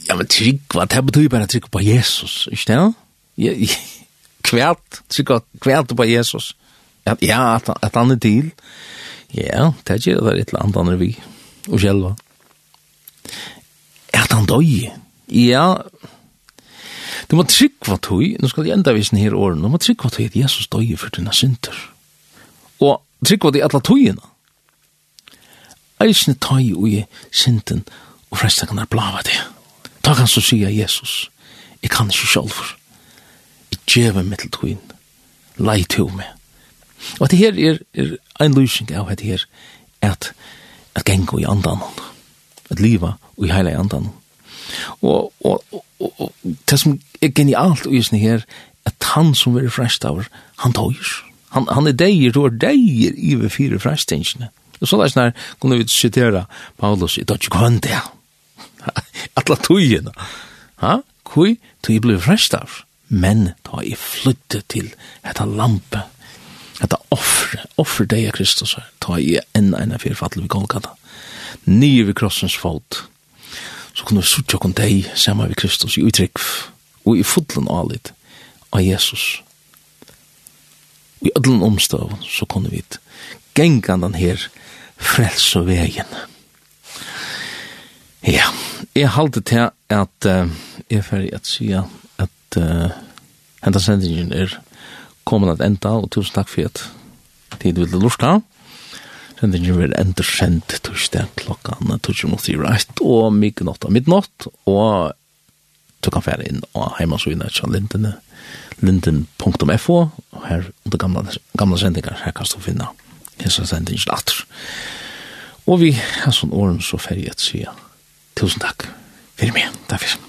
Ja, men trygg, hva? Det betyr bare trygg på Jesus, ikke det? Ja, kvært, trygg kvært på Jesus. Ja, at, at han er til. Ja, det er ikke det er et eller annet vi og själva. Er han døy? Ja, du må tryggva tøy, nå skal jeg enda vise her åren, du må tryggva tøy at Jesus døy for dina synder. Og tryggva tøy atla tøyina. Eisne tøy ui synden og frestakan er blava det. Ta kan så sier Jesus, jeg kan ikke sjálfur. Jeg djeva meg til tøyn, lei tøy meg. Og det her er, er en løsning av det her, at at genga i andan, at liva i heila i andan. Og, og, og, og det som er genialt i sånne her, at han som er frest av, han tøyer. Han, han er deir, du er deir i vi fire frestingsene. Og så der kunne vi citera Paulus, i dodge kvann det, atla tøyene. Ha? Kui, tøy blei frest av, men da er flyttet til etter lampe Hetta offer, offer deg av Kristus, ta i enn enn fyrir fattel vi Golgata. Nye vi krossens fot, så kunne vi suttja kon deg saman vi Kristus i uttrykk og i fudlen alit av Jesus. I ödlen omstav så kunne vi gengan den her frelse vegen. Ja, jeg halte til at uh, jeg er ferdig at sier at uh, hentan sendingen er kommer at enda, og tusen takk for at tid vil lorska. Sendingen vil enda sendt torsdag klokkan torsdag mot sier rett, og midnatt og midnatt, og du kan fære inn og heimasugna etter lindene, linten.fo, og her under gamle, gamle sendingar, her kan du finne hese sendingen atter. Og vi har sånn åren så ferdig et sida. Tusen takk. Fyrir meg. Takk fyrir.